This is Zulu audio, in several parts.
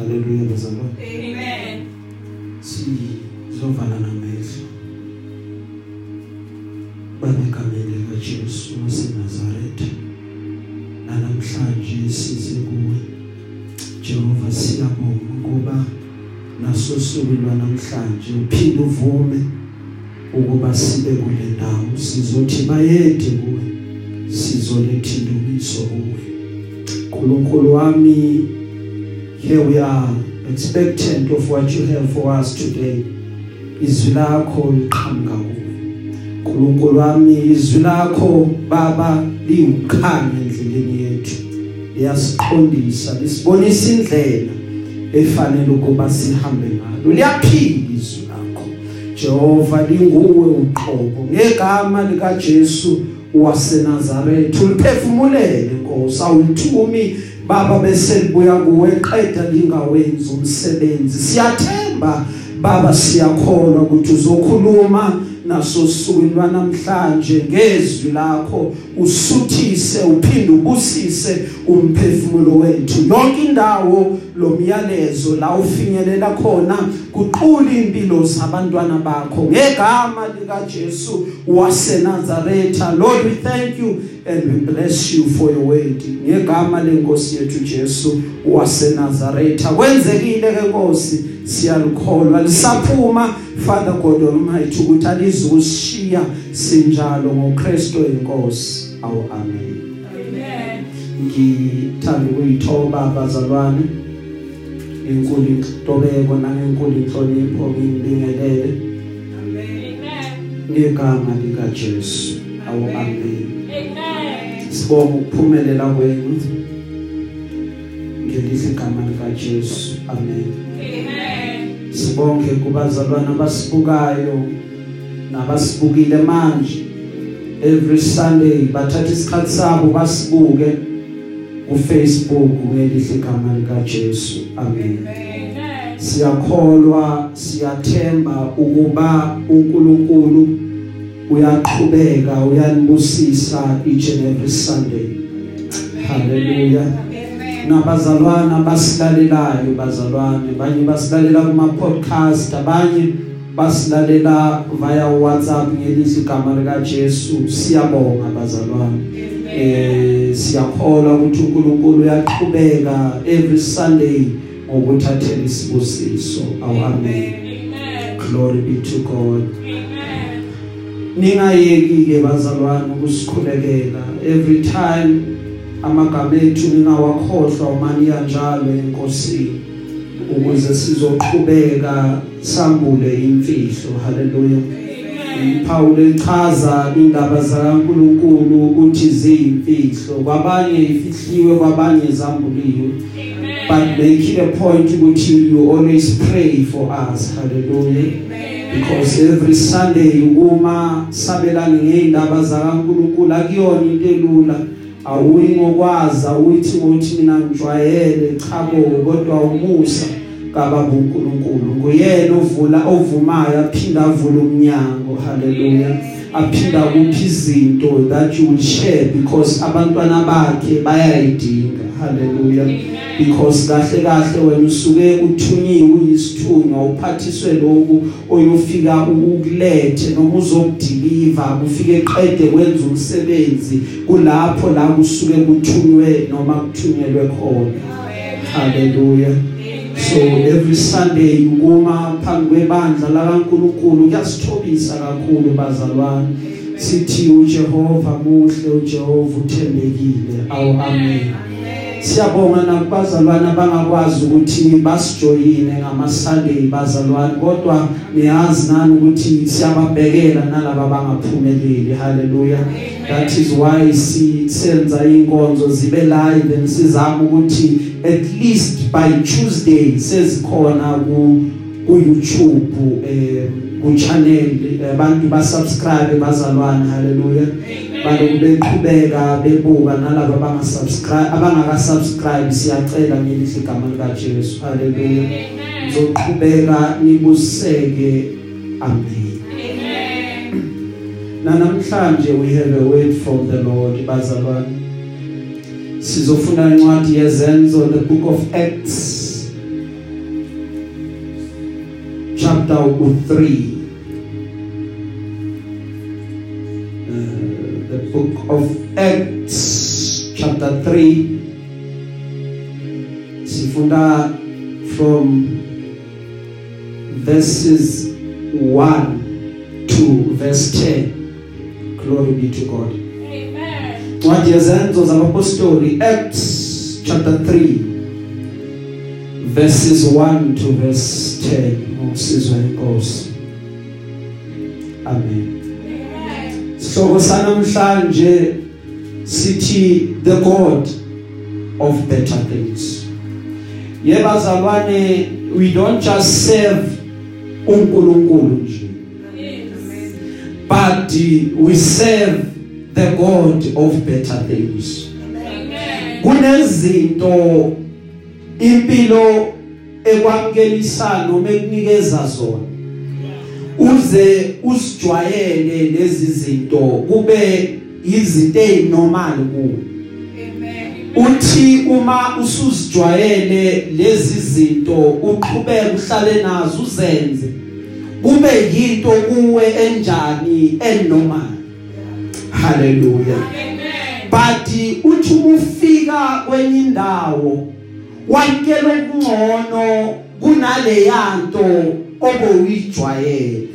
haleluya bazalwane Amen. sizovala namehlo. Babegamele kaJesu waseNazaretha. Namhlanje size kuwe. Jehova siyabonga ukuba naso suku lwanamhlanje uphinde uvume ukuba sibe kule ndawo. Sizothi bayede kuwe. Sizoletha indumiso kuwe. Nkulunkulu wami here we are expectant of what you have for us today. Izwi lakho liqhamuka kuwe nkulunkulu wami izwi lakho baba liwukhanya endleleni yethu. Liyasiqondisa lisibonisa indlela efanele ukuba sihambe ngalo. Liyaphila izwi lakho. Jehova linguwe uqobo. Ngegama lika Jesu waseNazaretha uliphefumulele Nkosi. Awulithumi baba bese libuya kuwe qeda lingawenza umsebenzi. Siyathemba baba siyakholwa ukuthi uzokhuluma naso sukwini lwanamhlanje ngezwi lakho. Usuthise uphinde ubusise umphefumulo wethu. Yonke indawo lomyalezo la ufinyelela khona kuqula impilo zabantwana bakho. Ngegama lika Jesu waseNazaretha Lord we thank you and we bless you for your word. Ngegama lenkosi yethu Jesu waseNazaretha kwenzekile ke Nkosi? Siyalikholwa lisaphuma. Father God Almighty ukuthi alizokushiya sinjalo ngoKristu inkosi. Awu amen. Amen. ngithanda ukuyithoba abazalwane inkulu intobeko nangenkulu inhlonipho ngibingelele Amen. ngegama lika Jesu awu amen. Amen. sibonga ukuphumelela kwenu ngelihle igama lika Jesu amen Amen. sibonge kubazalwane abasibukayo nabasibukile manje every sunday bathatha isikhathi sabo basibuke ku Facebook ngelihle igama lika Jesu amen Amen. siyakholwa siyathemba ukuba uNkulunkulu uyaqhubeka uyanibusisa each and every sunday. Haleluya nabazalwana basilalelayo bazalwane. Abanye basilalela kuma podcast abanye basilalela via WhatsApp ngelithi igama lika Jesu siyabonga bazalwane. Eh siyakholwa ukuthi uNkulunkulu uyaqhubeka every Sunday ngokuthathela isibusiso. Amen. Glory be to God. Ningayeki ke bazalwane ukusikhulekela. Every time amagama ethu ningawakhohlwa umani kanjalo enkosini ukuze sizoqhubeka sambule imfihlo. Haleluya Paulo echaza indaba zikaNkuluNkulu ukuthi ziyimfihlo. Kwabanye ifihliwe kwabanye zambuliwe but make it a point ukuthi you always pray for us. Hallelujah. Because every sunday uma sabelana ngeindaba zakaNkuluNkulu. Akuyona into elula. Awuyi ngokwazi awuyithi ngokuthi mina ngijwayele. Cha bo kodwa umusa kababa uNkulunkulu. Nguyena ovula ovumayo aphinda avula umnyango. Haleluya aphinda kuphi izinto that you will share because abantwana bakhe bayayidinga. Haleluya because kahle kahle wena usuke uthunyiwe uyisithunywa uphathiswe lokhu oyofika ukulethe noma uzokudeliver ufike eqede kwenza umsebenzi kulapho la kusuke kuthunywe noma kuthunyelwe khona. Haleluya so every sunday ukuma phambi kwebandla lakaNkuluNkulu kuyasithobisa kakhulu bazalwane. Sithi uJehova muhle uJehova uthembekile. Awu amen. Siyabonga nakubazalwane abangakwazi ukuthi basijoyine ngama Sunday bazalwane kodwa niyazi nani ukuthi siyababhekela nalabo abangaphumeleli. Haleluya that is why sisenza inkonzo zibe live and sizama ukuthi at least by Tuesday sezikhona ku YouTube eh ku channel abantu ba subscribe bazalwane. Haleluya baloku beqhubeka bebuka nalabo abanga subscribe abangaka subscribe siyacela ngelihle igama lika Jesu haleluya zoqhubeka nibuseke amen. Na namhlanje we have a word from the Lord bazalwane. Sizofunda incwadi yezenzo the book of acts chapter 3 3 sifunda from verses 1 to verse 10 glory be to God. Amen. ncwadi yezenzo zabapostoli Acts chapter 3 verses 1 to verse 10 ngosizwe inkosi amen. Amen. sihloko sanamhlanje sithi the god of better things yebazalwane we don't just serve uNkulunkulu nje Yes. but uh, we serve the god of better things Amen. kunezinto impilo ekwamkelisana noma ekunikeza zona uze usijwayele lezi zinto kube izinto ezinormal kuwe Amen. uthi uma usuzijwayele lezi zinto uqhubeka uhlale nazo uzenze kube yinto kuwe enjani enormal haleluya Amen. but uthi ufika kwenye indawo wankela okungcono kunale yanto obowuyijwayele Amen.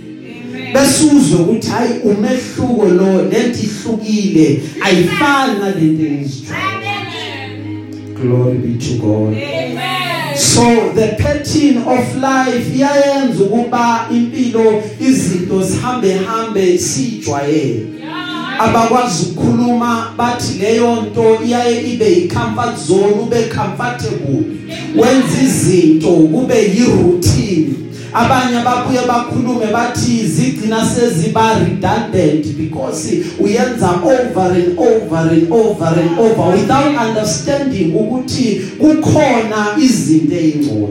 Besuzwe ukuthi hayi umehluko lo lento ihlukile ayifani nalento ezijwayele Amen. glory be to God. Amen. so the pattern of life iyayenza ukuba impilo izinto zihambe hambe sijwayele. Abakwazi ukukhuluma bathi leyo nto iyaye ibe yicomfort zone ube comfortable. Wenza izinto kube yiroutine. Abanye babuye bakhulume bathi zigcina seziba redundant because uyenza over and over and over and over without understanding ukuthi kukhona izinto ezingcono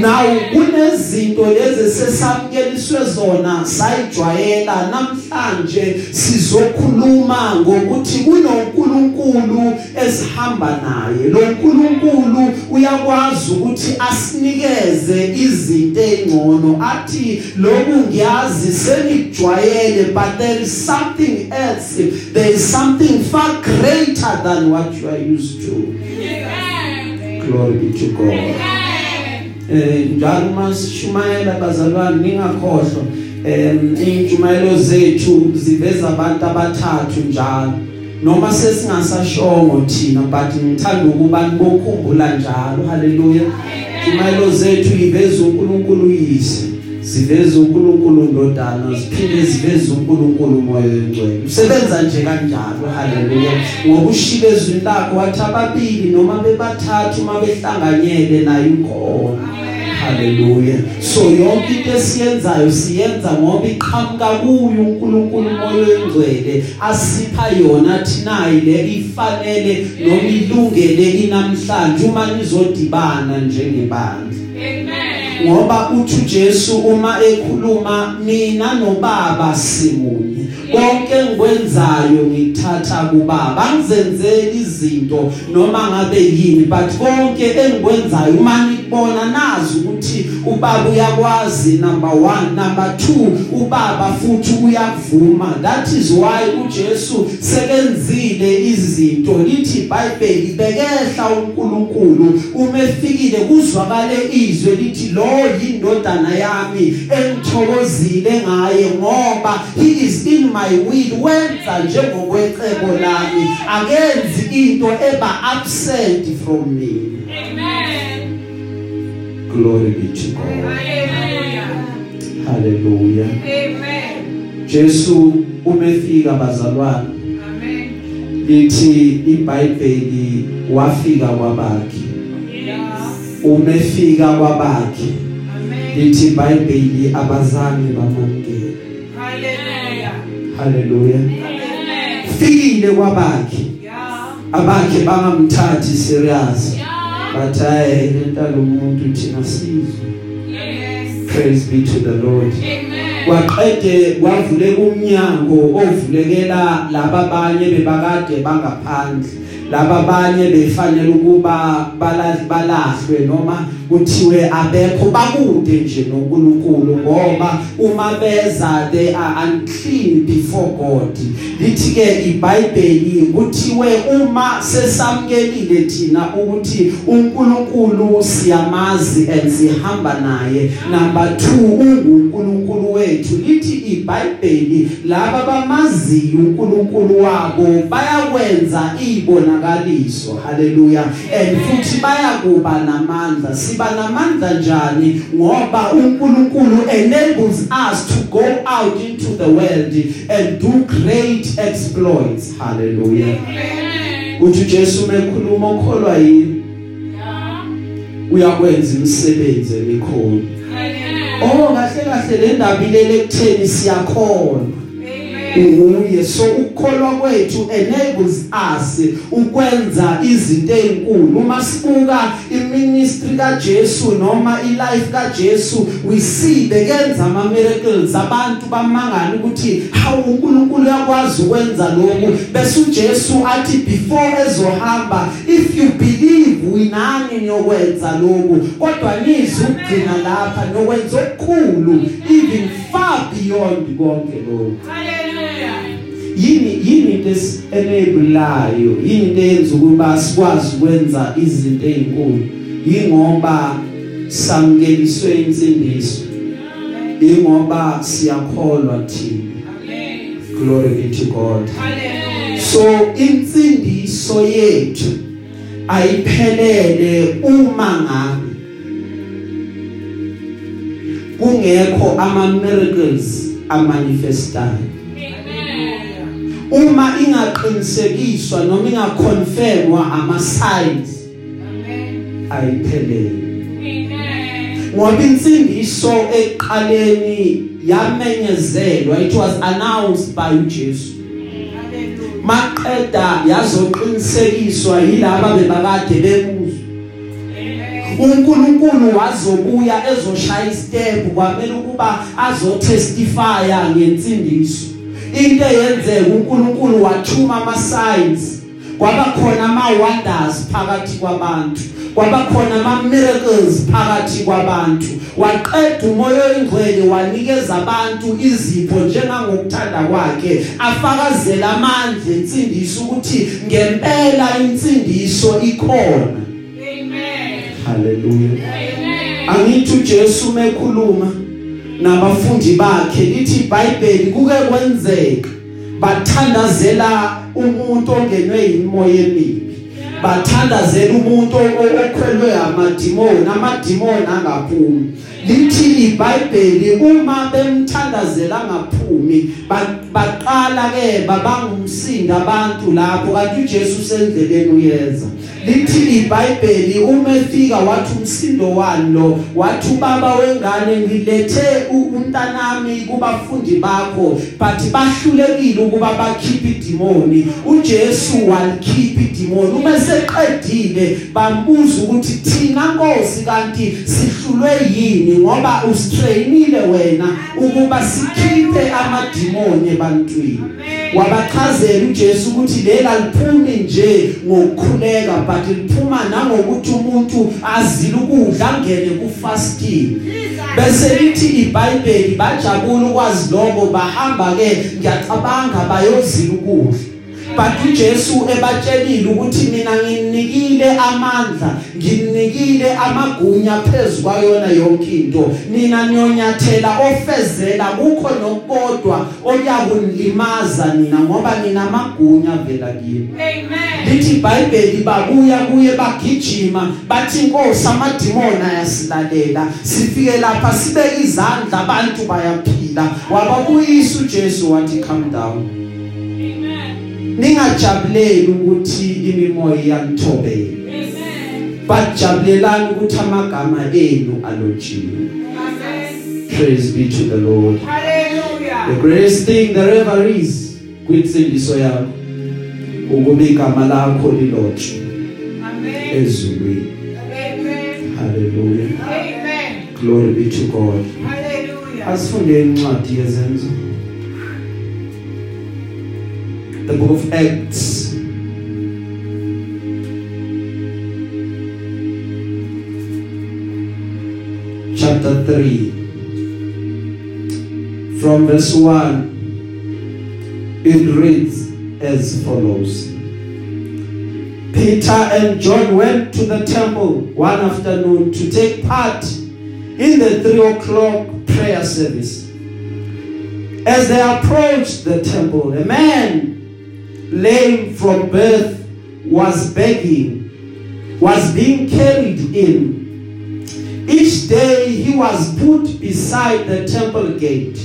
now kunezinto lezi sesamkeliswe zona sayijwayela. Namhlanje sizokhuluma ngokuthi kunoNkulunkulu esihamba naye. Lo nkulunkulu uyakwazi ukuthi asinikeze izinto ezingcono athi lokhu ngiyazi senijwayele but there is something else. There is something far greater than what you are used to. Amen. glory be to God. Amen. Eh njalo masishumayela bazalwane ningakhohlwa em injumayelo zethu ziveza abantu abathathu njalo. Noma sesingasashongo thina but ngithanda ukuba nibokhumbula njalo. Haleluya. Injumayelo zethu iveza uNkulunkulu uyise. Ziveza uNkulunkulu ndodana ziphinde ziveza uNkulunkulu moya oyingcwele usebenza nje kanjalo haleluya. Ngoba ushilo ezwini lakho wathi ababili noma bebathathu mabehlanganyele naye inkhona haleluya. So yonke into esiyenzayo siyenza ngoba iqhamuka kuyo uNkulunkulu moya oyingcwele asipha yona thina ile ifanele noma ilungele inamhlanje uma nizodibana njengebandla. Amen. Ngoba uthi uJesu uma ekhuluma mina nobaba simunye. Konke engikwenzayo ngithatha kubaba. Angizenzeli izinto noma ngabe yini but konke engikwenzayo uma nikubona nazi ukuthi ubaba uyakwazi number 1 number 2 ubaba futhi uyavuma that is why uJesu sekenzile izinto. Lithi iBhayibheli bekehla uNkulunkulu. Uma efikile kuzwakale izwe. Lithi lo yindodana yami engithokozile ngaye ngoba he is in my will. Wenza njengokwecebo lami. Akenzi into eba absent from me. Amen. Glory be to God Hallelujah. hallelujah Amen. Jesu umefika bazalwane Amen. lithi iBhayibheli wafika kwabakhe Yeah. umefika kwabakhe Amen. lithi iBhayibheli abazange bamamkela Hallelujah. haleluya Amen. fikile kwabakhe Yeah. abakhe bangamthathi serious Yeah. Bathi hayi lento lomuntu thina sizwe Yes. praise be to the lord Amen. kwaqede kwavuleka umnyango ovulekela laba abanye bebakade bangaphandle laba abanye befanele ukuba bala- balahlwe noma kuthiwe abekho bakude nje noNkulunkulu ngoba uma beza they are unclean before God. Lithi ke iBhayibheli kuthiwe uma sesamkelile thina ukuthi uNkulunkulu siyamazi and sihamba naye number 2 unguNkulunkulu wethu. Lithi iBhayibheli laba bamaziyo uNkulunkulu wabo bayakwenza ibonakaliso. Haleluya and futhi bayakuba namandla. Siba namandla njani ngoba uNkulunkulu enables us to go out into the world and do great exploits. Haleluya uthi Jesu mekhuluma okholwa yini? Uyakwenza imisebenzi emikhulu. Oh kahle kahle le ndaba ilele ekutheni siyakhona. Nguye so ukukholwa kwethu enables us ukwenza izinto ezinkulu. Uma sibuka iministry kaJesu noma ilife kaJesu we see bekenza ama miracles. Abantu bamangala ukuthi hawu uNkulunkulu yakwazi ukwenza lokhu. Bese uJesu athi before ezohamba if you believe winani niyokwenza lokhu kodwa nizi ukugcina lapha nokwenza okukhulu even far beyond konke lokhu. Yini yini into enablayo yini into eyenza ukuba sikwazi ukwenza izinto ezinkulu ingoba samkeliswe insindiso. Ingoba siyakholwa thina. Glory be to god. So insindiso yethu ayiphelele uma ngabe. Kungekho ama miracles amanifestayo. Uma ingaqinisekiswa noma ingaconfirmwa ama signs ayiphelele. Ngoba insindiso eqaleni yamenyezelwa it was announced by uJesu maqeda yazoqinisekiswa yilabo bebakade bemuzwa. uNkulunkulu wazobuya ezoshaya istep kwamele ukuba azotestifya ngensindiso. Into eyenzeka uNkulunkulu wathuma ama signs kwaba khona ama wonders phakathi kwabantu. Kwaba khona ama miracles phakathi kwabantu. Waqeda umoya oyingcwele wanikeza abantu izipho njengangokuthanda kwakhe. Afakazela amandla ensindiso ukuthi ngempela insindiso ikhona. Amen. haleluya Amen. angithi uJesu mekhuluma nabafundi bakhe lithi iBhayibheli kuke kwenzeka. Bathandazela umuntu ongenwe yimoya emibi. Bathandazela umuntu okhwelwe amadimoni amadimoni angaphumi. Lithi iBhayibheli uma bemthandazela ngaphumi baqala ke babangumsindo abantu lapho kanti uJesu sendleleni uyeza. Lithi iBhayibheli uma efika wathi umsindo wani lo wathi ubaba wengane ngilethe umntanami kubafundi bakho but bahlulekile ukuba bakhiphe idimoni. uJesu walikhipha idimoni. Uma seqedile bambuza ukuthi thina Nkosi kanti sihlulwe yini ngoba ustrainile wena ukuba sikhiphe amadimoni ebantwini? Wabachazela uJesu ukuthi lela liphumi nje ngokukhuleka but liphuma nangokuthi umuntu azile ukudla angene ku fasting bese lithi iBhayibheli bajabula ukwazi lokho bahamba ke ngiyacabanga bayozila ukudla. But uJesu ebatshelile ukuthi mina nginikile amandla nginikile amagunya phezulu kwayona yonke into nina nyonyathela ofezela kukho nokodwa oyakunlimaza nina ngoba nina amagunya vela kimi Amen. lithi iBhayibheli babuya kuye bagijima bathi inkosi amadimoni ayasilalela sifike lapha sibeke izandla abantu bayaphila wababuyisa uJesu wathi calm down Amen. Ningajabuleli ukuthi imimoya iyanithobela Amen. bajabulelani ukuthi amagama enu alotshiwe Amen. praise be to the lord the Hallelujah. greatest thing there ever is kwinsindiso yakho ukuba igama lakho lilotshwe Amen. ezulwini Amen. haleluya Amen. glory be to god Hallelujah. asifunde incwadi yezenzo the book of Acts. Chapter 3, from verse 1, it reads as follows. Peter and John went to the temple one afternoon to take part in the 3 o'clock prayer service. As they approached the temple, a man lame from birth was begging was being carried in. Each day he was put beside the temple gate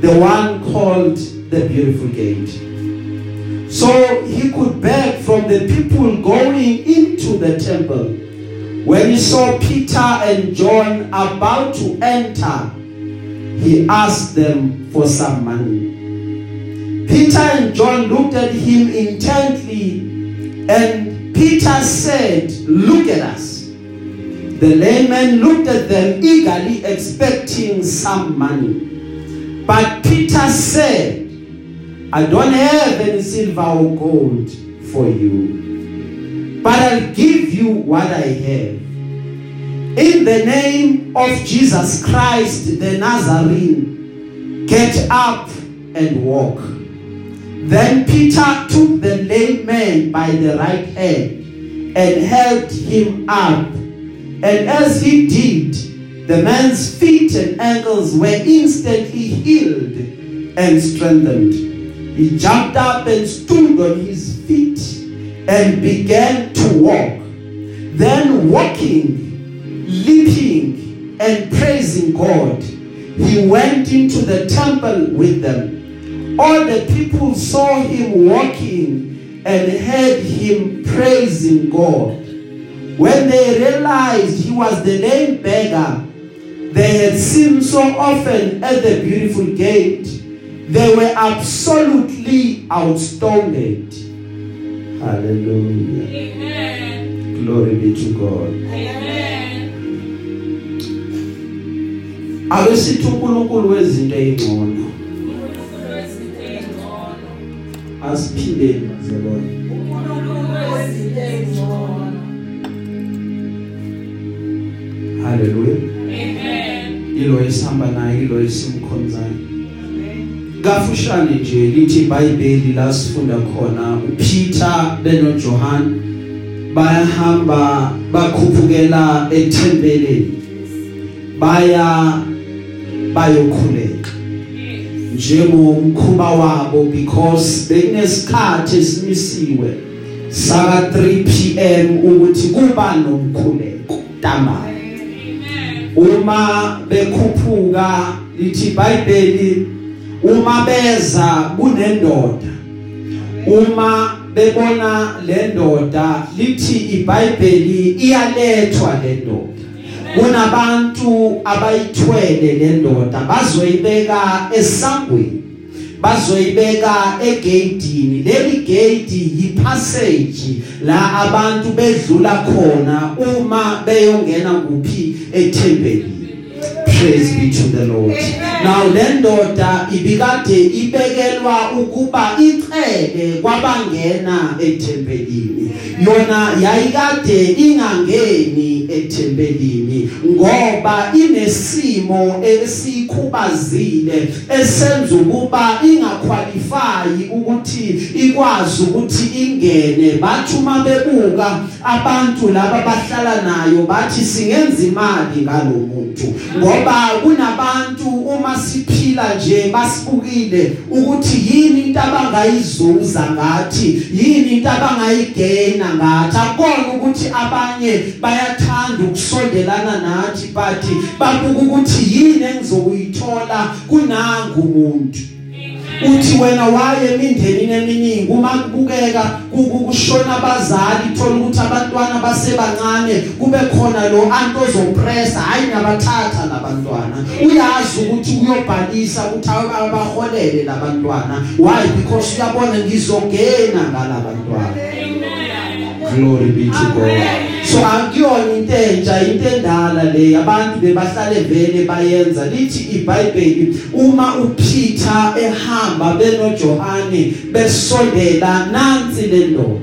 the one called the beautiful gate. So he could beg from the people going into the temple. When he saw Peter and John about to enter he asked them for some money. Peter and John looked at him intently and Peter said look at us. The layman looked at them eagerly expecting some money. But Peter said I don't have any silver or gold for you but I'll give you what I have. In the name of Jesus Christ the Nazarene get up and walk. Then Peter took the lame man by the right hand and helped him up. And as he did the man's feet and ankles were instantly healed and strengthened. He jumped up and stood on his feet and began to walk. Then walking leaping and praising God he went into the temple with them. All the people saw him walking and heard him praising God. When they realized he was the lame beggar they had seen so often at the beautiful gate they were absolutely astounded. Hallelujah. Amen. glory be to God. Amen. ake sithi uNkulunkulu wezinto ezingcono asiphileni mazalwane uNkulunkulu wezinto ezingcono. haleluya Amen. ilo esihamba naye ilo esimkhonzayo Amen. kafushane nje lithi iBhayibheli la sifunda khona uPeter benoJohn bayahamba bakhuphukela ethempeleni baya bayokhuleka njengomkhuba wabo because bekunesikhathi esimisiwe saka 3 pm ukuthi kuba nomkhuleko ntambama Amen. uma bekhuphuka lithi iBhayibheli uma beza kunendoda uma bebona le ndoda lithi iBhayibheli iyalethwa le ndoda kunabantu abayithwele le ndoda bazoyibeka esangweni bazoyibeka egatini leli gate yipassage la abantu bedlula khona uma beyongena kuphi ethempelini praise be to the lord. Now le ndoda ibikade ibekelwa ukuba icele kwabangena ethempelini. Yona yayikade ingangeni ethempelini ngoba inesimo esikhubazile esenza ukuba ingaqualify ukuthi ikwazi ukuthi ingene. Bathi uma bebuka abantu laba bahlala nayo bathi singenza imali ngalomuntu ngoba kunabantu uma siphila nje basibukile ukuthi yini into abangayizuza ngathi yini into abangayigena ngathi. Akona ukuthi abanye bayathanda ukusondelana nathi but babuka ukuthi yini engizokuyithola kunangu umuntu uthi wena waye emindenini eminingi uma kubukeka kushona abazali thola ukuthi abantwana basebancane kube khona lo anto ozopressa hayi nabathatha labantwana uyazi ukuthi uyobhalisa ukuthi abaholele labantwana why? Because uyabona ngizongena ngalabantwana. Glory be to God. So akuyona into entsha into endala le abantu bebahlale vele bayenza. Lithi iBhayibheli uma uPeter ehamba benoJohane besondela nansi le ndoda.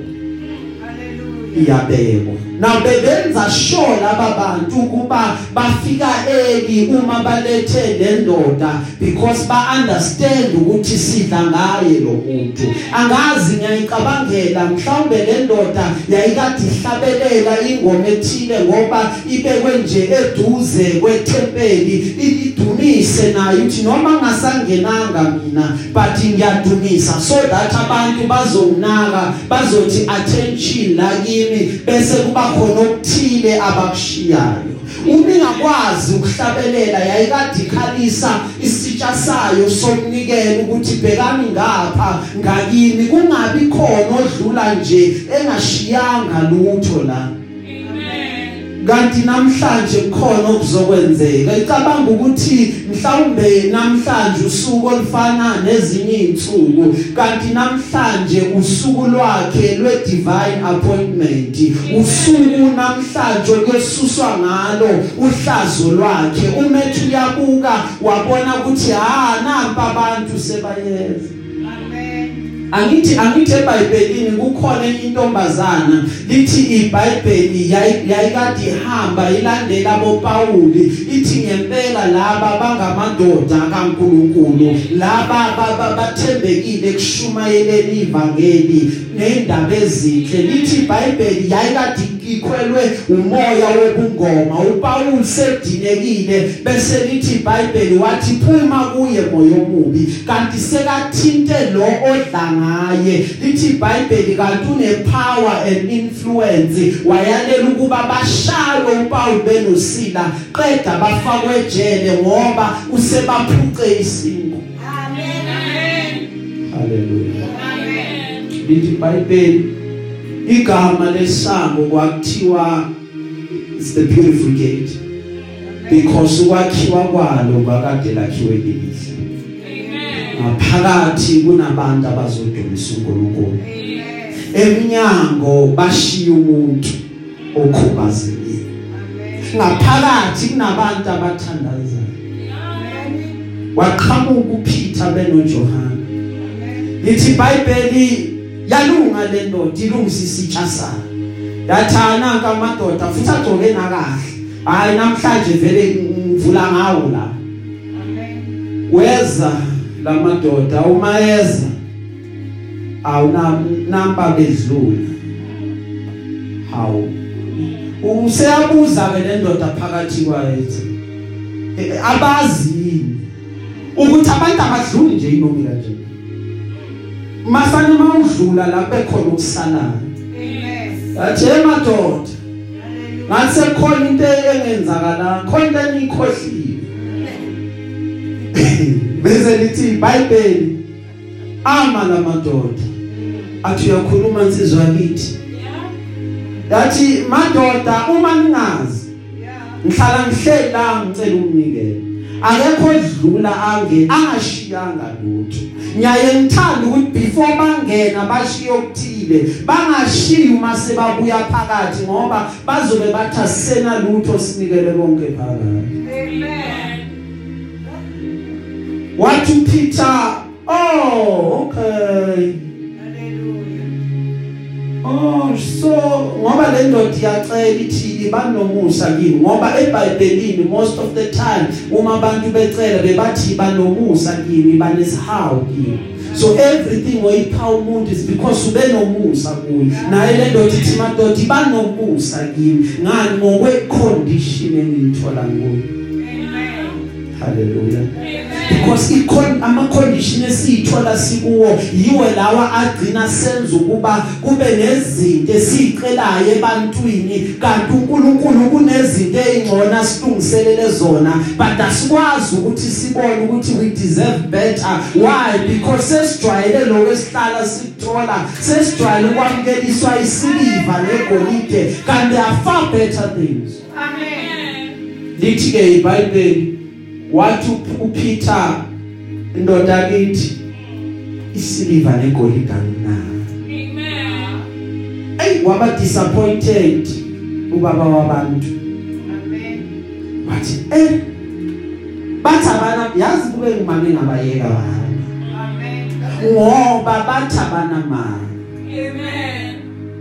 Hallelujah. iyabekwa. Now bebenza sure laba bantu kuba bafika early uma balethe le ndoda because ba understand ukuthi sidla ngaye lo muntu. Angazi ngiyicabangela mhlawumbe le ndoda yayikade ihlabelela ingoma ethile ngoba ibekwe nje eduze kwethempeli idumise nayo uthi noma ngasangenanga mina but ngiyadumisa. So that abantu bazonaka bazothi attention la kimi bese kuba khona okuthile abakushiyayo umingakwazi ukuhlabelela yayikade ikhalisa isitsha sayo sokunikela ukuthi bhekani ngapha ngakini kungabi khona odlula nje engashiyanga lutho la. Kanti namhlanje kukhona okuzokwenzeka. Icabanga ukuthi mhlawumbe namhlanje usuku olufana nezinye izinsuku kanti namhlanje usuku lwakhe lwe divine appointment usuku namhlanje kwesuswa ngalo uhlazo lwakhe. Umethu uyabuka wabona ukuthi ha nampa abantu sebayeza Angithi angithi eBhayibhelini kukhona intombazana. Lithi iBhayibheli yayikade ihamba ilandela aboPawuli ithi ngempela laba bangamadoda kaNkuluNkulu laba bathembekile kushumayeleni ivangeli nendaba ezinhle. Lithi iBhayibheli yayikade ikhwelwe umoya wobungoma. uPaul sedinekile bese lithi iBhayibheli wathi phuma kuye moya omubi. Kanti sekathinte lo odla ngaye lithi iBhayibheli kanti une power and influence wayalela ukuba bashaywe uPaul benosila qeda bafakwe ejele ngoba usebaphuce isingo Amen. haleluya Amen. lithi iBhayibheli igama lesango kwakuthiwa is the beautiful gate because ukwakhiwa kwalo bakade lakhiwe lilihle Amen. Ngaphakathi kunabantu abazodumisa uNkulunkulu. Eminyango bashiya umuntu okhubazekile. Ngaphakathi kunabantu abathandazayo waqhamuka uPeter benoJohana lithi iBhayibheli yalunga le ndoda ilungisa isitsha sayo. Yathana nkamadoda futhi agcoke nakahle. Hayi namhlanje vele ngivula ngawo la. Weza lamadoda uma yeza awuna namba bedlula hawu. Useyabuza ke le ndoda phakathi kwayethu abazini. Ukuthi abantu abadluli nje inomi kanje. Masana mawudlula la bekhona ukusalayo Amen. yathi emadoda ngathi sekhona into engenzakala khona into enikhohliwe. Bese lithi iBhayibheli ama lamadoda athi uyakhuluma insizwa yakithi yathi madoda uma ningazi ngihlala ngihleli la ngicela umnikelo akekho odlula ange angashiyanga lutho. Ngiyaye ngithanda ukuthi before bangena bashiye okuthile bangashiyi uma sebabuya phakathi ngoba bazobe bathi asena lutho sinikele konke phakathi. Amen. Wathi uPeter oh okay. Oh so ngoba le ndoda iyacela ithi banomusa kini ngoba eBhayibhelini most of the time uma abantu becela bebathi banomusa kini banesihawu kini. So everything oyipha umuntu is because ube nomusa kuye. Naye le ndoda ithi madoda banomusa kini. Ngani? Ngokwe condition engithola kuyo Amen. haleluya Amen. Because ikon ama condition esithola sikuwo yiwe lawa agcina senza ukuba kube nezinto esicelayo ebantwini. Kanti uNkulunkulu kunezinto ezingcona silungiselele zona but asikwazi ukuthi sibone ukuthi we deserve better. Why? Because sesijwayele lokho esihlala sikuthola sesijwayele ukwamukeliswa isiliva negolide. Kanti far better things. Amen. lithi ke iBhayibheli wathi uPeter indoda kithi isiliva negolide anginayo Amen. ay waba disappointed ubaba wabantu Amen. wathi eh bathi abana yazi kube ngimame ngabayeka bahamba Amen. ngoba bathi abana mali Amen.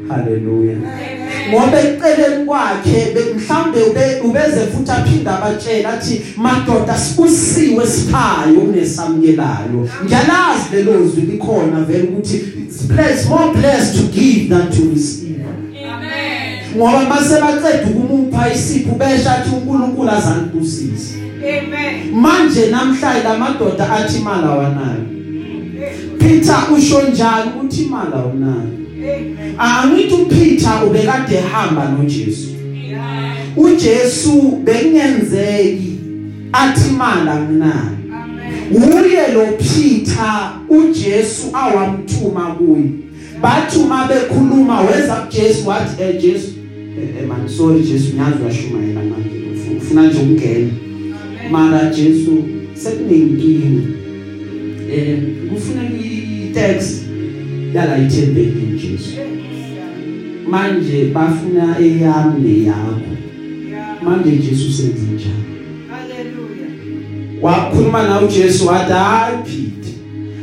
haleluya Amen. Ngoba eceleni kwakhe mhlambe ube ubeze futhi aphinda abatshela athi madoda sikusiwe siphayo kunesamukelayo ngiyalazi lelo zwi likhona vele ukuthi blessed more blessed to give than to receive Amen. ngoba mase baqeda ukumupha isipho besha athi uNkulunkulu azanibusise Amen. manje namhlanje lamadoda athi imali awanayo Peter usho njalo ukuthi imali awunayo. Angithi uPeter ubekade ehamba noJesu. uJesu bekungenzeki athi anginayo Amen. uye lo Peter uJesu awamthuma kuye. Bathuma bekhuluma weza kuJesu wathi eh Jesu eh eh, man sorry Jesu ngiyazi uyashumayela manje. Ufuna- nje ukungena. Mara Jesu sekunenkinga eh kufuneka i-tax yala ithembekile. Manje bafuna eyami neyakho Yeah. manje Jesu senze njani Hallelujah. wakhuluma nawe uJesu wathi hayi Peter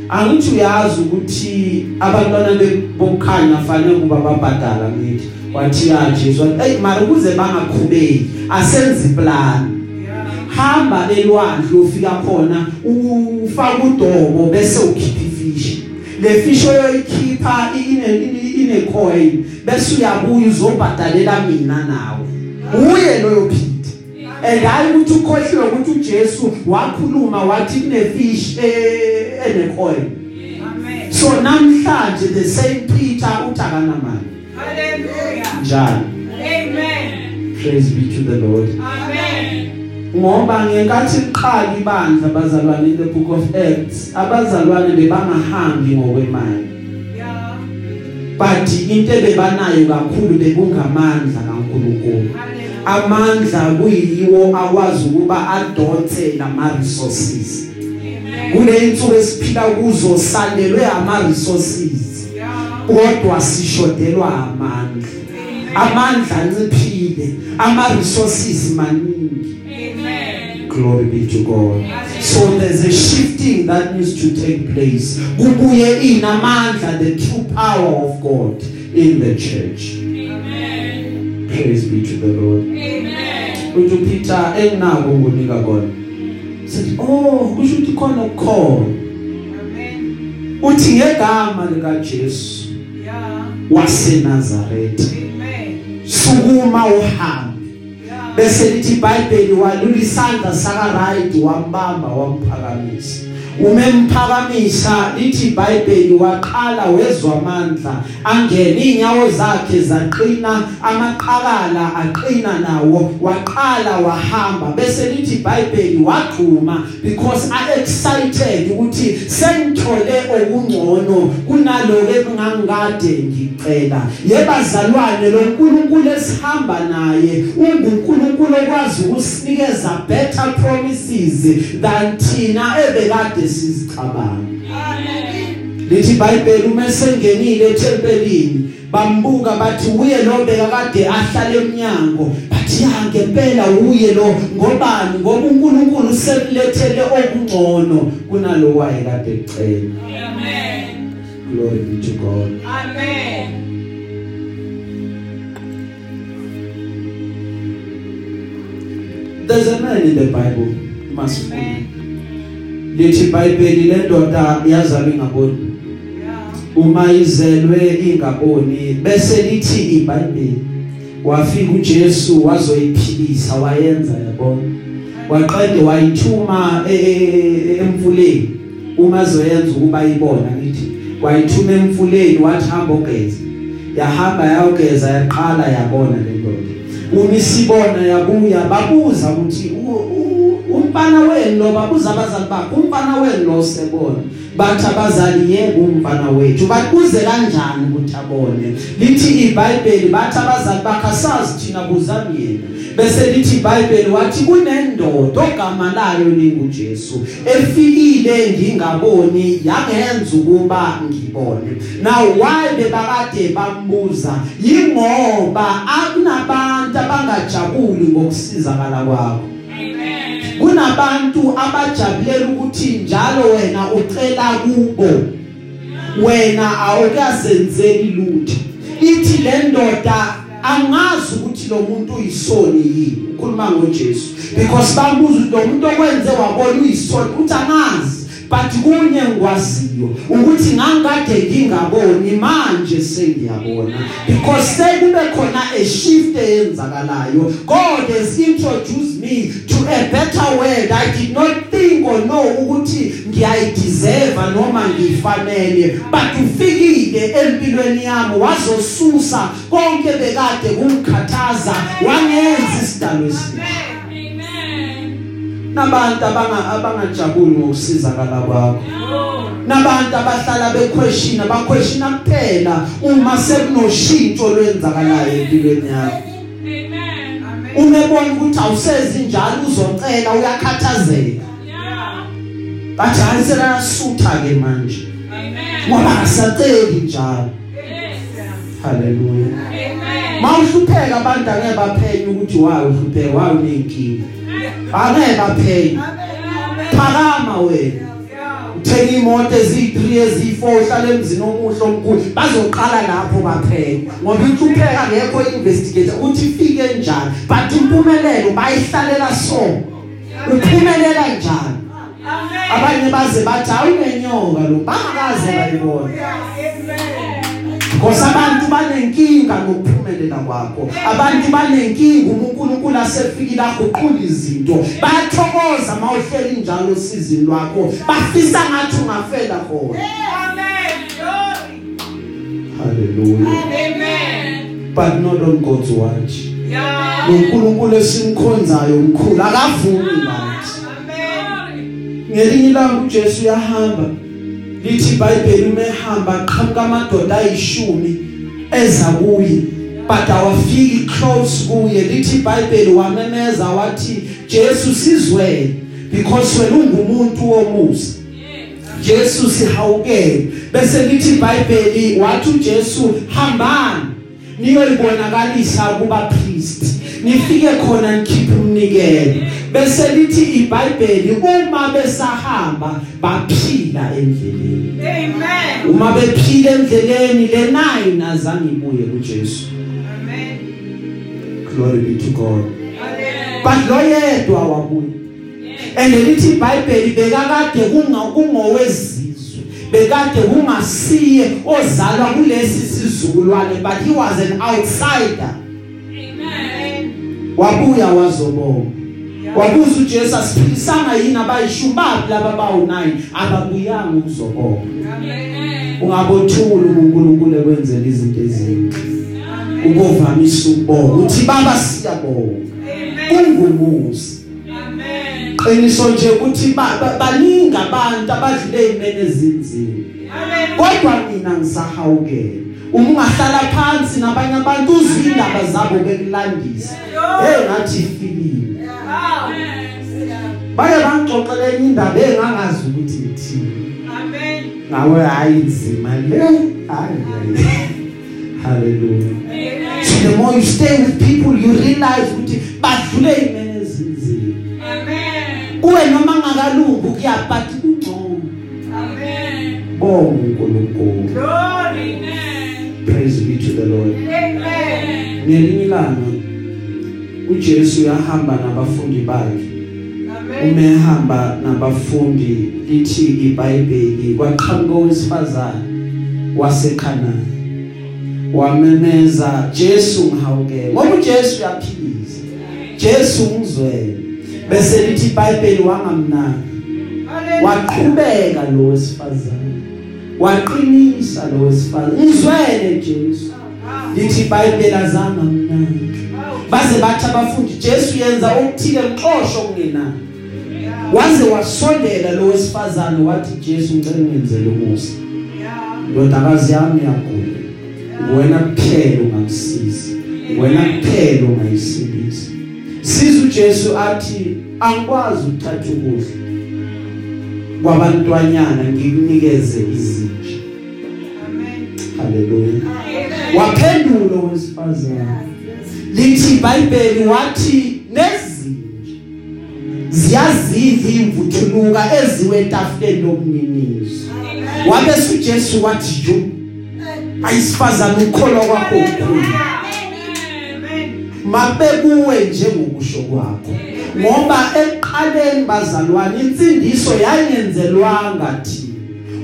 angithi uyazi ukuthi abantwana bokukhanya fanele kuba babhadala ngithi wathi ya Jesu wathi hey mara ukuze bangaqhubeki asenze iplan Yeah. hamba elwandle ufika khona ufaka udobo bese ukhipha ifish le fish oyoyikhipha ine ine coin bese uyabuya uzobhadalela mina nawe uye loyo Peter and hayi ukuthi ukhohliwe ukuthi uJesu wakhuluma wathi kune fish ene coin Amen. so namhlanje the same Peter uthakana mali Hallelujah. njalo Amen. praise be to the Lord Amen. ngoba ngenkathi iqala ibandla abazalwane in the book of Acts abazalwane bebangahambi ngokwemali. But into ebebanayo kakhulu bekungamandla kaNkuluNkulu Hallelujah. amandla kuyiwo akwazi ukuba adonse nama resources Amen. kule insuku esiphila kuzo salelwe ama resources Yeah. kodwa sishodelwa amandla amandla anciphile ama resources maningi Amen. Glory be to God so there's a shifting that needs to take place kubuye inamandla the true power of God in the church Amen. praise be to the Lord Amen. uthi Peter enginako ukunika kona sithi oh kusho ukuthi khona ukukhona Amen. uthi ngegama lika Jesu Yeah. waseNazaretha Amen. sukuma uhambe. Bese lithi iBhayibheli walula isandla saka right wambamba wamphakamisa. Umemphakamisa lithi iBhayibheli waqala wezwa amandla angena inyawo zakhe zaqina amaqakala aqina nawo waqala wahamba bese lithi iBhayibheli waqhuma because a excited ukuthi sengithole okungcono kunaloku engangikade ngicela. Yebazalwane lo nkulunkulu esihamba naye ungunkulunkulu okwazi ukusinikeza better promises than thina ebekade sizicabanga Amen. lithi iBhayibheli uma sengenile ethempelini bambuka bathi uye lo bekakade ahlala eminyango bathi ya ngempela uye lo ngobani ngoba uNkulunkulu semlethele okungcono kunalo wayekade ecela Amen. glory be to God Amen. there's a man in the Bible you must Amen. Lithi iBhayibheli lendoda yazalwa ingaboni. Yeah. uma izelwe ingaboni. Bese lithi iBhayibheli. Wafika uJesu wazoyiphilisa wayenza yabona? Waqede wayithuma e- e- emfuleni. Uma zoyenza ukuba ibona ngithi wayithuma emfuleni wathi hamba ogeza yahamba yayogeza yaqala yabona le ndoda. Uma isibona yabuya babuza ukuthi u- u- umfana wenu lo babuza abazali bakhe umfana wenu lo sebona bathi abazali yebo umfana wethu bakuze kanjani ukuthi abone? Lithi iBhayibheli bathi abazali bakhe asazi thina buzani yena. Bese lithi iBhayibheli wathi kunendoda ogama layo linguJesu efikile ngingaboni yangenza ukuba ngibone. Now why bebakade bambuza? Yingoba akunabantu abangajabuli ngokusizakala kwakho. Amen. Kunabantu abajabulela ukuthi njalo wena ucela kubo. Wena awukazenzeli lutho. Ithi le ndoda angazi ukuthi lo muntu uyisoni yini. Ukhuluma ngoJesu. Because ukuthi lo muntu okwenze wabona uyisoni uthi angazi. But kunye ngikwaziyo ukuthi ngangikade ngingaboni manje sengiyabona. Because sekube khona a shift eyenzakalayo. God has introduced me to a better world. I did not think or know ukuthi ngiyayideserve noma ngifanele but ufikile empilweni yami wazosusa konke bekade kungikhathaza wangenza isidalo esihle nabantu abanga abangajabuli ngokusizakala kwakho. Nabantu abahlala bequestion abaquestion kuphela uma sekunoshintsho lwenzakalayo empilweni yakho. Umebona ukuthi awusezi njalo uzocela uyakhathazeka. Bathi ayisela sutha ke manje. Ngoba asaceli njalo. Haleluya mawuhlupheka abantu angeke baphenya ukuthi wayo uhlupheka wayo unenkinga angeke baphenya phakama wena. Uthenga imoto ezi3 ezi4 uhlala emzini omuhle omkhulu. Bazoqala lapho baphenya ngoba inhlupheka ngekho investigate ukuthi ifike njani? But impumelelo bayihlalela so uphumelela njani? Abanye baze bathi awunenyoka lo. Bangakaze bayibona Ngoba abantu banenkinga ngokuphumelela kwakho. Abantu banenkinga uNkulunkulu asefikile aguqula izinto. Bayathokoza mawuhleli njalo sizini lwakho. Bafisa ngathi ungafela khona. Hallelujah. But not on God's watch. uNkulunkulu esimkhonzayo umkhulu akavumi lathi. Ngelinye ilanga uJesu uyahamba lithi iBhayibheli umehamba aqhamuka amadoda ayishumi eza kuye but awafiki close kuye. Lithi iBhayibheli wamemeza wathi Jesu sizwe because wena ungumuntu womusa. Jesu sihawukele. Bese lithi iBhayibheli wathi uJesu hambani niyoyibonakalisa kuba priest nifike khona nikhiphe umnikelo. Bese lithi iBhayibheli uma besahamba baphila endleleni Amen. uma bephila endleleni le nine azange ibuye kuJesu Amen. glory be to God Hallelujah. but lo yedwa wabuye and lithi iBhayibheli bekakade kungowezizwe bekade kungasiye ozalwa kulesi sizukulwane but he was an outsider Amen. wabuya wazobonga wabuza uJesu asiphilisanga yini abayishumi laba bawu9 ababuyanga ukuzobonga Amen. ungabothula uNkulunkulu ekwenzela izinto ezinhle ubovamisa ukubonga uthi baba siyabonga Amen. ungumusi Amen. qiniso nje ukuthi ba- ba- baningi abantu abadlule imene ezinzima. Amen. kodwa mina ngisahawukela uma ungahlala phansi nabanye abantu uzwe indaba zabo bekulandisa hey ngathi ifilimi baye bangixoxela enye indaba engangazi ukuthi ithini Amen. ngawe hayi nzima le hayi hayi. hallelujah Amen. so the more you stay with people you realize ukuthi badlule imene ezinzima Amen. kuwe noma ngakalungu kuyaphathi kungcono Amen. bonga uNkulunkulu Glory. Amen. praise be to the lord Amen. ngelinye ilanga uJesu uyahamba nabafundi bakhe. Amen. umehamba nabafundi lithi iBhayibheli kwaqhamuka owesifazane waseKhanani. Wamemeza Jesu ngihawukele ngoba uJesu uyaphilisa. Jesu ngizwele. Bese lithi iBhayibheli wangamnaka waqhubeka lo wesifazane. Waqinisa lo wesifazane. Ngizwele Jesu. Lithi iBhayibheli azange mnandi baze bathi abafundi Jesu yenza okuthile mxosho kungenani waze wasondela lo wesifazane wathi Jesu ngicela ungenzele umusa ndodakazi yami yagula wena kuphela ungamsiza wena kuphela ungayisindisa siza uJesu athi angikwazi ukuthatha ukudla kwabantwanyana ngikunikeze izinja. Haleluya waphendula owesifazane. Lithi iBhayibheli wathi nezinja ziyazidla imvuthuluka eziwetafuleni lomninizo wabe uJesu wathi jo ayisifazane ukholwa kwakho ukukhulu mabekuwe njengokusho kwakho ngoba eqaleni bazalwane insindiso yayenzelwanga thina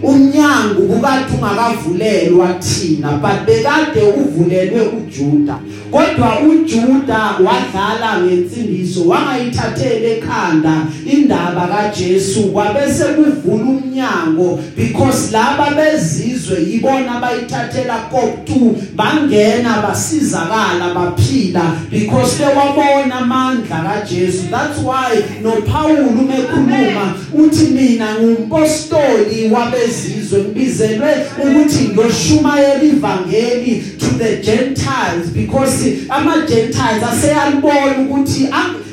umnyango kukade ungakavulelwa thina but bekade uvulelwe uJuda. Kodwa uJuda wadlala ngensindiso wangayithathele ekhanda indaba kaJesu kwabese kuvula umnyango because laba bezizwe yibona abayithathela koptu bangena basizakala baphila because bewabona amandla kaJesu. That's why no Paul umekhuluma uthi mina ngumpostoli wabezizwe ngibizelwe ukuthi ngiyoshumayela ivangeli to the gentiles because ama gentiles aseyalibona ukuthi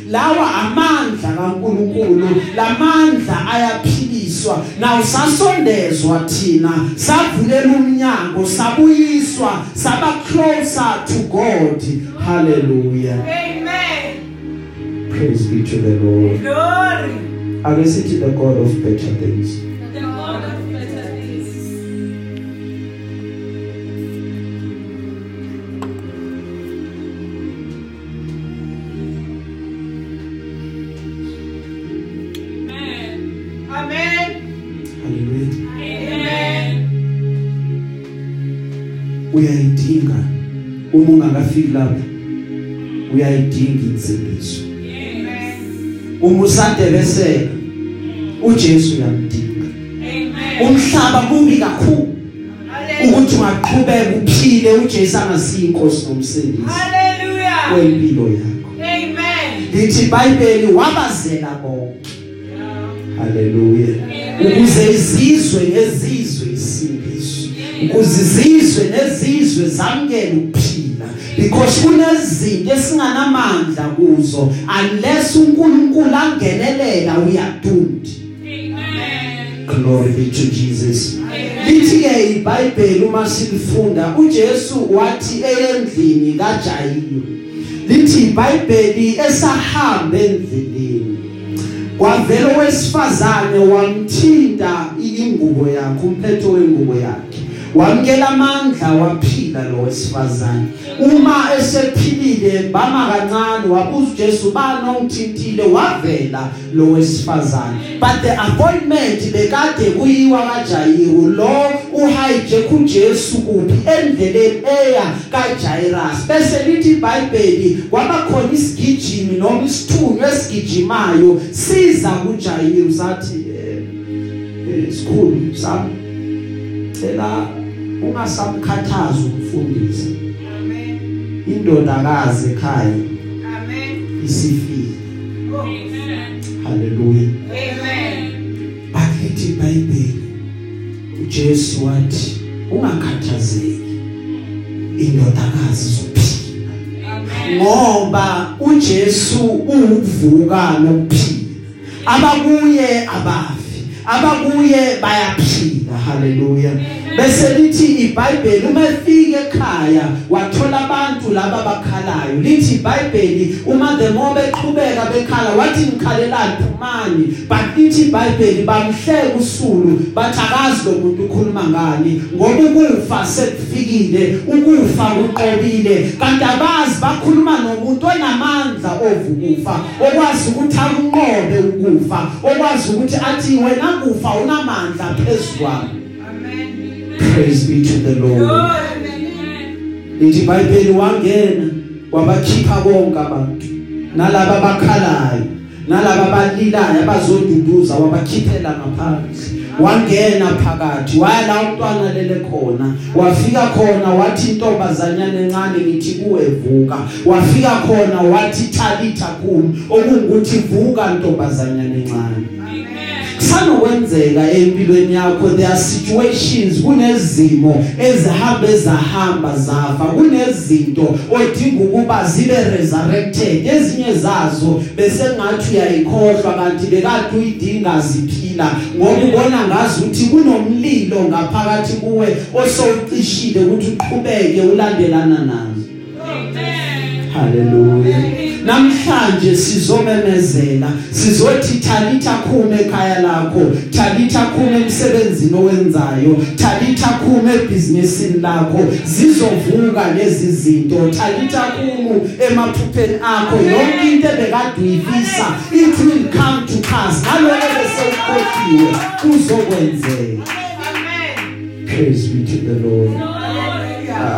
lawa amandla kaNkuluNkulu lamandla ayaphiliswa. Naw sasondezwa thina savulela umnyango sabuyiswa saba closer to God. Hallelujah. Amen. praise be to the Lord. Glory. ake sithi the God of better things uma ungakafiki lapho uyayidinga insindiso Amen. uma usadebeseka uJesu uyamdinga Amen. umhlaba kubi kakhulu Hallelujah. ukuthi ungaqhubeka uphile uJesu angasiyo inkosi nomsindisi Hallelujah. kwempilo yakho Amen. lithi iBhayibheli wabazela bonke haleluya Amen. ukuze izizwe ngezizwe isindiso ukuze izizwe nezizwe zamkele ukuphila because kunezinto esinganamandla kuzo unless uNkulunkulu angenelela uyadundi Amen. glory be to Jesus. Lithi ke iBhayibheli uma silifunda uJesu wathi eyendlini kaJayiro lithi iBhayibheli esahamba endleleni kwavela owesifazane wamthinta ingubo yakhe umphetho wengubo yakhe. Wamkela amandla waphila lo wesifazane. Uma esephilile bama kancane wabuza uJesu bani ongithintile? Wavela lo wesifazane. But the appointment bekade kuyiwa kaJayiru lo uhijack uJesu kuphi? Endleleni eya kaJairus bese lithi iBhayibheli kwaba khona isigijimi noma isithunywa esigijimayo siza kuJayiru sathi eh eh, sikhulu sami cela ungasamkhathaza umfundisi Amen. indodakazi ekhaya Amen. isifile Oh. Amen. haleluya Amen. bakithi iBhayibheli uJesu wathi ungakhathazeki indodakazi izophila Amen. ngoba uJesu uvuka nokuphila abakuye abafi abakuye bayaphila haleluya bese lithi iBhayibheli uma efika ekhaya wathola abantu laba bakhalayo lithi iBhayibheli uma the more beqhubeka bekhala wathi ngikhalelani phumani. But lithi iBhayibheli bamhleka usulu bathakazi lo muntu ukhuluma ngani. Ngoba ukufa sekufikile ukufa kuqobile. Kanti abazi bakhuluma nomuntu onamandla ovukufa okwazi ukuthi akunqobe ukufa okwazi ukuthi athi wena kufa unamandla phezulu Amen. Praise be to the lord. Amen. lithi iBhayibheli wangena wabakhipha bonke abantu. Nalabo abakhalayo nalabo abalilayo abazonduduza wabakhiphela ngaphandle wangena phakathi waya la umntwana lele khona. Wafika khona wathi intombazanyana encane ngithi kuwevuka wafika khona wathi thalitha kum okungukuthi vuka ntombazanyana encane. Kusanokwenzeka empilweni yakho there are situations kunezimo ezihamba ezahamba zafa kunezinto odinga ukuba zibe resurrected. Ezinye zazo bese ngathi uyayikhohlwa kanti bekade uyidinga ziphila. Ngoba ubona ngazi ukuthi kunomlilo ngaphakathi kuwe osowucishile ukuthi uqhubeke ulandelana nazo. Amen. haleluya namhlanje sizomemezela sizothi thalitha khuma ekhaya lakho thalitha khuma emsebenzini owenzayo thalitha khuma ebhizinisini lakho zizovuka lezi zinto. Thalitha khuma emaphupheni akho. Yonke into ebekade uyifisa it will come to pass. Ngaloko bese ukhohliwe kuzokwenzeka. Amen. praise be to the lord.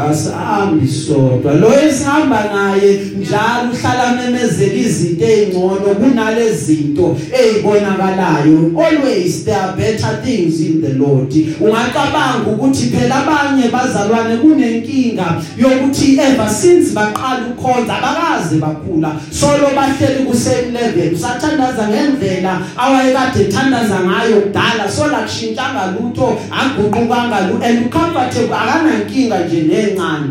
Asahambi sodwa. Lo esihamba naye njalo uhlala memezela izinto ezingcono kunalezi zinto ezibonakalayo always there are better things in the lord. Ungacabanga ukuthi phela abanye bazalwane kunenkinga yokuthi ever since baqala ukhonza abakaze bakhula. Solo bahleli ku same level usathandaza ngendlela awayekade ethandaza ngayo kudala. Sola kushintshanga lutho aguqukanga lu and comfortable akana inkinga nje nencane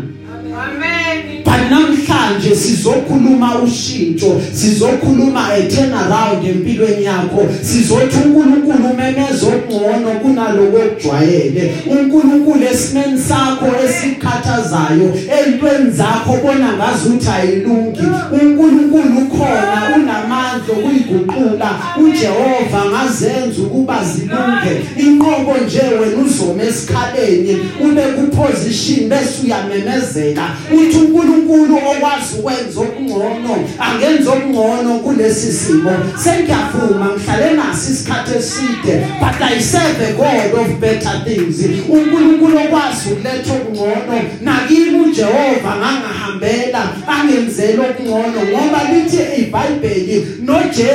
Amen. but namhlanje sizokhuluma ushintsho sizokhuluma a turnaround empilweni yakho sizothi uNkulunkulu umemeza ongcono kunaloko ojwayele uNkulunkulu esimeni sakho esikhathazayo entweni zakho bona ngazi ukuthi ayilungi. uNkulunkulu ukhona unamandla okuyiguqula uJehova ngazenza ukuba zilunge inqobo nje wena uzoma esikhaleni ube ku position bese uyamemezela. Uthi uNkulunkulu okwazi ukwenza okungcono angenza okungcono kulesi simo. Sengiyavuma ngihlale nasi isikhathi eside but I serve a God of better things. uNkulunkulu okwazi ukuletha okungcono nakimi uJehova ngangahambela angenzela okungcono ngoba lithi iBhayibheli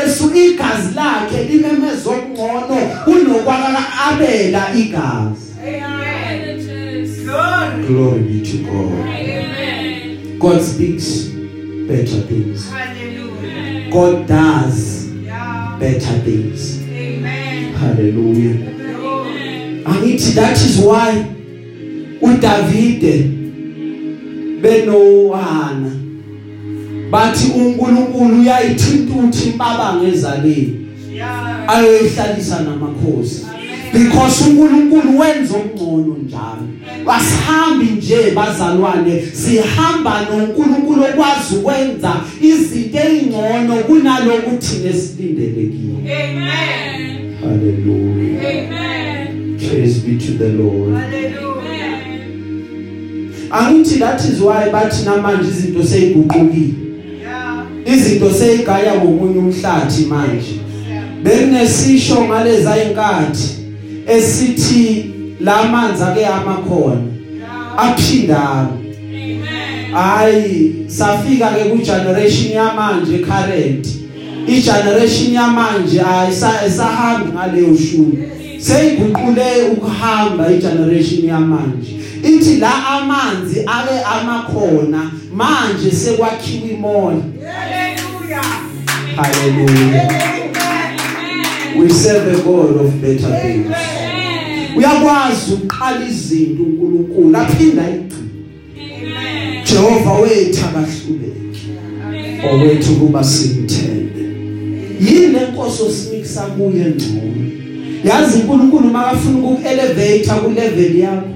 noJesu igazi lakhe limemeza okungcono kunokwaka abela igazi Amen. Glory. glory be to God God speaks better things Hallelujah. God does Yeah. better things Amen. hallelujah Glory. angithi that is why uDavide benowana bathi uNkulunkulu uyayithinta uthi impabanga ezaleni Yeah. ayoyihlalisa namakhosi because uNkulunkulu wenza okungcono njalo asihambi nje bazalwane sihamba noNkulunkulu okwazi ukwenza izinto ezingcono kunalokhu thina esilindelekile Amen. hallelujah Amen. praise be to the lord Hallelujah. angithi that is why bathi namanje izinto seyiguqukile. Izinto seyigaya ngomunye umhlathi manje Yeah. bekunesisho ngaleza inkathi esithi la manzi ake amakhona Yeah. Amen. hayi safika ke ku generation yamanje current i generation yamanje ayisahambi ngaleyo shuni seyiguqule ukuhamba i generation yamanje ithi la amanzi ake amakhona manje sekwakhiwa imoya Hallelujah. Hallelujah. Amen. we serve a god of better things. Uyakwazi ukuqala izinto uNkulunkulu. Aphinda igcina Amen. Jehova wethu akahluleki. Owethu kuba simthembe. Yini lenkosi osimikisa kuye ngcono? Yazi uNkulunkulu makafuna ukuelevate ku level yakho.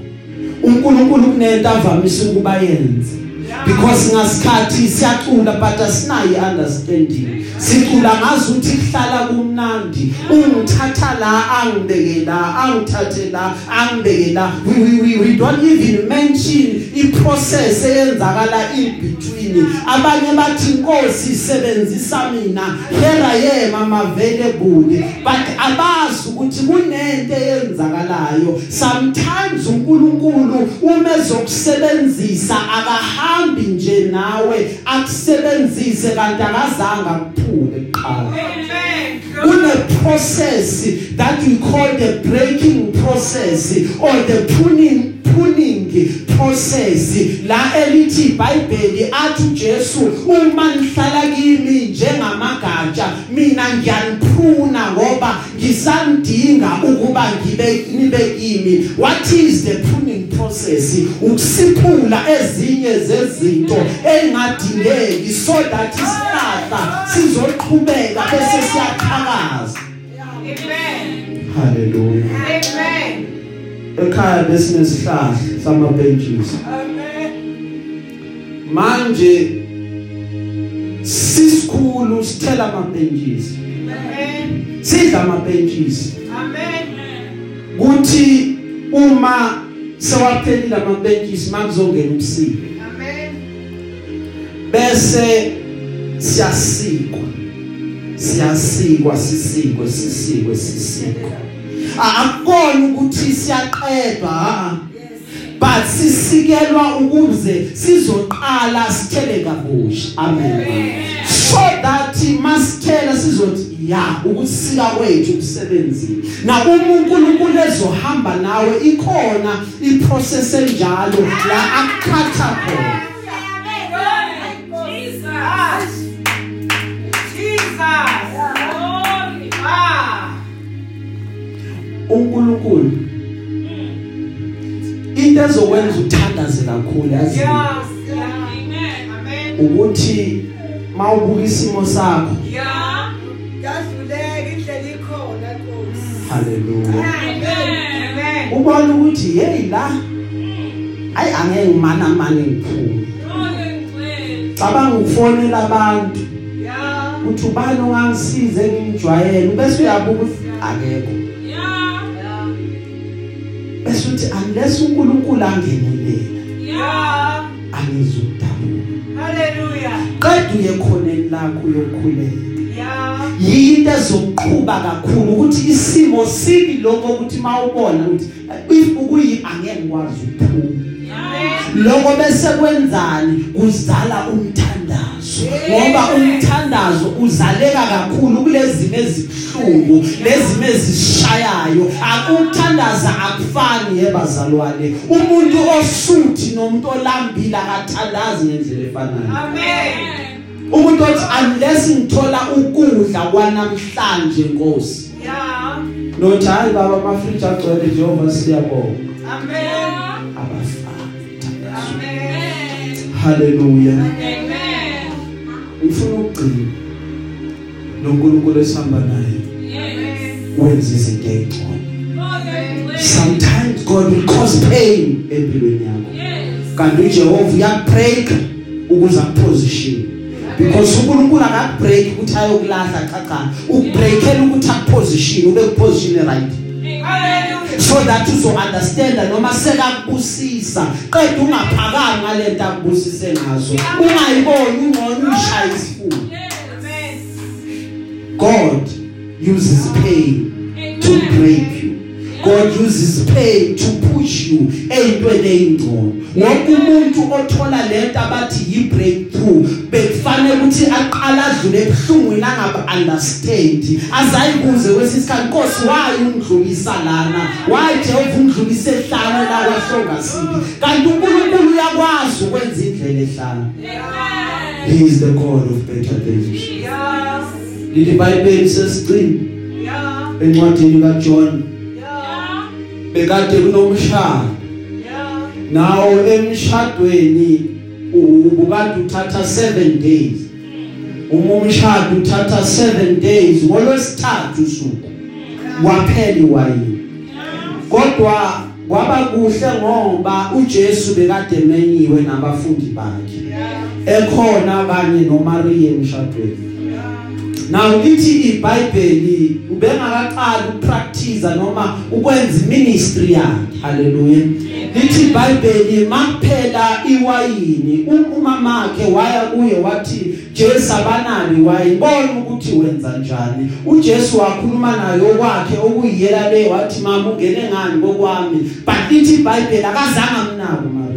uNkulunkulu kunento avamisa ukuba yenze because ngasikhathi siyacula but asinayi understanding. Sicula ngazi ukuthi kuhlala kumnandi. Ungithatha la angibeke la angithathe la angibeke la. We, we, we, don't even mention iprocess eyenzakala in between abanye bathi inkosi isebenzisa mina. Here I am I'm available but abazi ukuthi kunento eyenzakalayo. Sometimes uNkulunkulu uma ezokusebenzisa akahambi nje nawe akusebenzise kanti akazange akuphule kuqala Amen. kune process that we call the breaking process or the pruning pruning process la elithi iBhayibheli athi uJesu uma nihlala kimi njengamagatsha mina ngiyanipruna ngoba ngisandinga ukuba ngibe nibe kimi. What is the pruning process ukusiphula ezinye zezinto engadingeki so that isihlahla sizoqhubeka bese siyathakaza. Amen. haleluya Amen. Ekhaya besinesihlahla sama benches Amen. manje sisikhulu sithela ama benches Amen. sidla ama benches Amen. kuthi uma sewaphelile ama benches makuzongena ubusika Amen. bese siyasikwa siyasikwa sisikwe sisikwe sisikwe akukona ukuthi siyaqedwa but sisikelwa ukuze sizoqala sithele kabusha amen so that masithela sizothi ya ukusika kwethu kusebenzile na uma uNkulunkulu ezohamba nawe ikhona iprocess enjalo la akukhatha khona Jesus. Ah. uNkulunkulu into ezokwenza uthandaze kakhulu yazi Yeah. Yeah. Amen. ukuthi mawubuka isimo sakho Yeah. Yadluleka indlela ikhona Nkosi. haleluya Amen. ubona ukuthi hey la ayi angeke ngimana mani ngiphume cabanga ukufonela abantu Yeah. uthi ubani ongangisize ngimjwayele bese uyabuka ukuthi akekho bese uthi unless uNkulunkulu angenelela Yeah. angizudabuka Hallelujah. qeda uye khoneni lakho yokukhuleka Yeah. yinto ezoqhubha kakhulu ukuthi isimo sibi lokho ukuthi mawubona ukuthi if ukuyi angeke ngikwazi ukuphuma Amen. Lokho bese kwenzani? Kuzala umthandazo. Ngoba umthandazo uzaleka kakhulu kulezi ezibhlungu lezi ezishayayo. Akuthandaza akufani yebazalwane umuntu osuthi nomuntu olambile akathandazi ngendlela efanayo. Amen. umuntu othi unless ngithola ukudla kwanamhlanje Nkosi. Yeah. nothi hayi baba amafriji agcwele Jehova siyabonga. Amen. Abafana Amen. haleluya Amen. ngifuna ukugcina noNkulunkulu esihamba naye Amen. wenza izinto ezingcono sometimes God will cause pain empilweni yakho kanti uJehova uyakubreak ukuze akuposition because uNkulunkulu akakubreak ukuthi ayokulahla cha cha ukubreakela ukuthi akuposition ube kuposition right Hallelujah. So that uzo understand noma sekakubusisa qeda ungaphakanga ngalento akubusise ngazo. Ungayiboni ungcono ushaya isifuba. Amen. God uses pain to break you. God uses pain to push you. Eyintweni ezingcono wonke umuntu othola lento abathi yi breakthrough bekufanele ukuthi aqala adlule ebhlungwini angabe understand azayibuze kwesisikhathi Nkosi why ungidlulisa lana? Why Jehova ungidlulise ehlane la kwahlonga sibi kanti uNkulunkulu uyakwazi ukwenza indlela ehlane he is the God of better days Yeah. lithi iBhayibheli sesigcina Yeah. encwadini kaJohn Yeah. Bekade kunomshado. Nawo emshadweni ubukade uthatha 7 days. Uma umshado uthatha 7 days ngolwesithathu usuku waphela iwayini. Kodwa kwaba kuhle ngoba uJesu bekade emenyiwe nabafundi bakhe. Ekhona kanye noMaria emshadweni. Now lithi iBhayibheli ubengakaqali ukupractice noma ukwenza ministry yakhe. Haleluya lithi iBhayibheli makuphela iwayini umama wakhe waya kuye wathi Jesu abanali wayini bona ukuthi wenza njani. uJesu wakhuluma naye okwakhe okuyiyela le wathi mama ungene ngani kokwami? But lithi iBhayibheli akazange mnako Maria. Amen.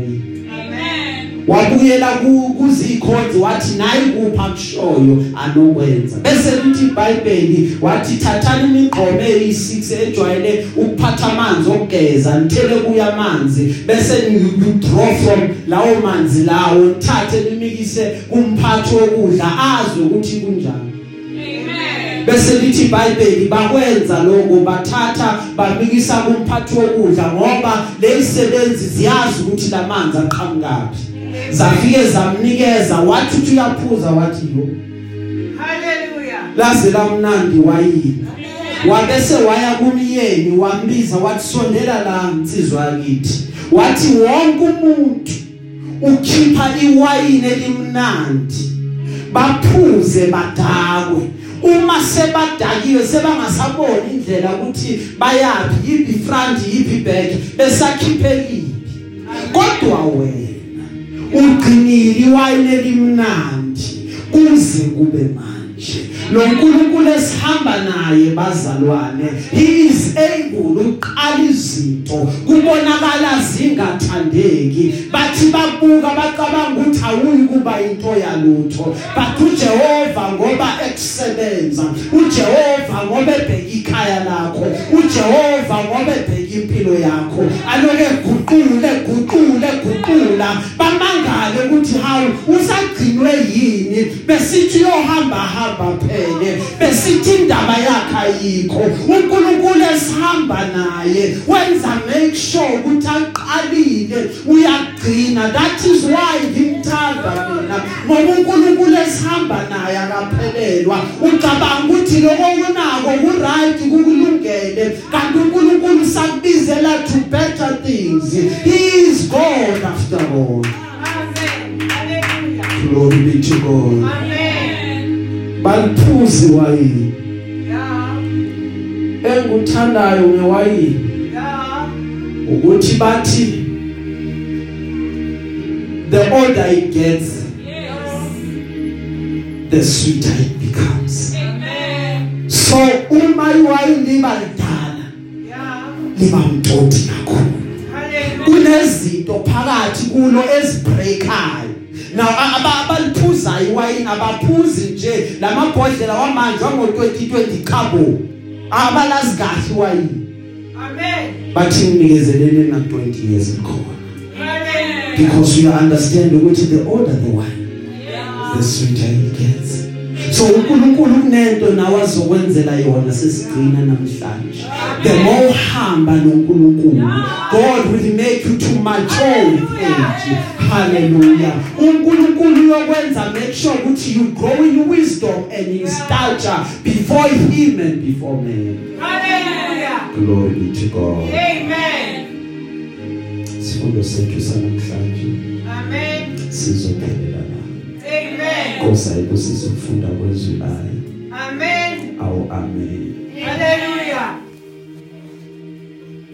Wabuyela kuzikhonzi wathi nayi kupha kushoyo anokwenza. Bese lithi iBhayibheli wathi thathani imigqomo eyi6 ejwayele ukuphatha amanzi okugeza nithele kuya amanzi. Bese you draw from lawo manzi lawo nithathe nimikise kumphathi wokudla azwe ukuthi kunjani. Amen. bese lithi iBhayibheli bakwenza lokho bathatha bamikisa kumphathi wokudla ngoba lezisebenzi ziyazi ukuthi lamanzi aqhamukapi zafike zamnikeza wathi uthi uyaphuza wathi yo. Hallelujah. laze lamnandi wayini wabese waya kumyeni wambiza wathi sondela la insizwa yakithi wathi wonke umuntu ukhipha iwayini elimnandi baphuze badakwe uma sebadakiwe sebangasaboni indlela ukuthi bayapi yipi front yipi back besakhiphekile kodwa wena ugcinile iwayini elimnandi kuze kube manje. Lo nkulunkulu esihamba naye bazalwane he is able uqala izinto. Kubonakala zingathandeki. Bathi babuka bacabanga ukuthi awuyi kuba into yalutho. But uJehova ngoba ekusebenza uJehova ngoba ebheka ikhaya lakho uJehova ngoba ebheka impilo yakho. Aloke guqule guqule guqula. Bamangale ukuthi hawu usagcinwe yini? Besithi yohamba hamba phele besithi indaba yakhe ayikho uNkulunkulu esihamba naye wenza make sure ukuthi aqalile uyagcina. That is why ngimthanda mina. Ngoba uNkulunkulu esihamba naye akaphelelwa. Ucabanga ukuthi lokho kunako ku right kukulungele. Kanti uNkulunkulu sakubizela to better things. He is God after all. Amen. Hallelujah. glory be to God. Amen. Baliphuzi wayini Yeah. enguthandayo ngewayini Yeah. ukuthi bathi the older it gets Yes. the sweeter it becomes Amen. so uma iwayini liba lidala Yeah. liba mtoti kakhulu Hallelujah. kunezinto phakathi kulo ezibreakayo now a- aba- abaliphuza iwayini abaphuzi nje lamabhodlela wamanje wango 2020 chabo abalazi kahle iwayini Amen. bathi nginikezelele na 20 years ikhona Hallelujah. because you understand ukuthi the older the wine Yeah. the sweeter it gets so uNkulunkulu kunento nawe azokwenzela yona sesigcina namhlanje. The more uhamba noNkulunkulu God will make you to mature with age. Hallelujah. uNkulunkulu uyokwenza make sure ukuthi you grow in wisdom and in stature before him and before men Hallelujah. glory be to God. Amen. sifundo sethu sanamhlanje. Amen. sizophelela Ngoba yikho sizofunda kwezwi ayi. Amen. Awu amen. Hallelujah.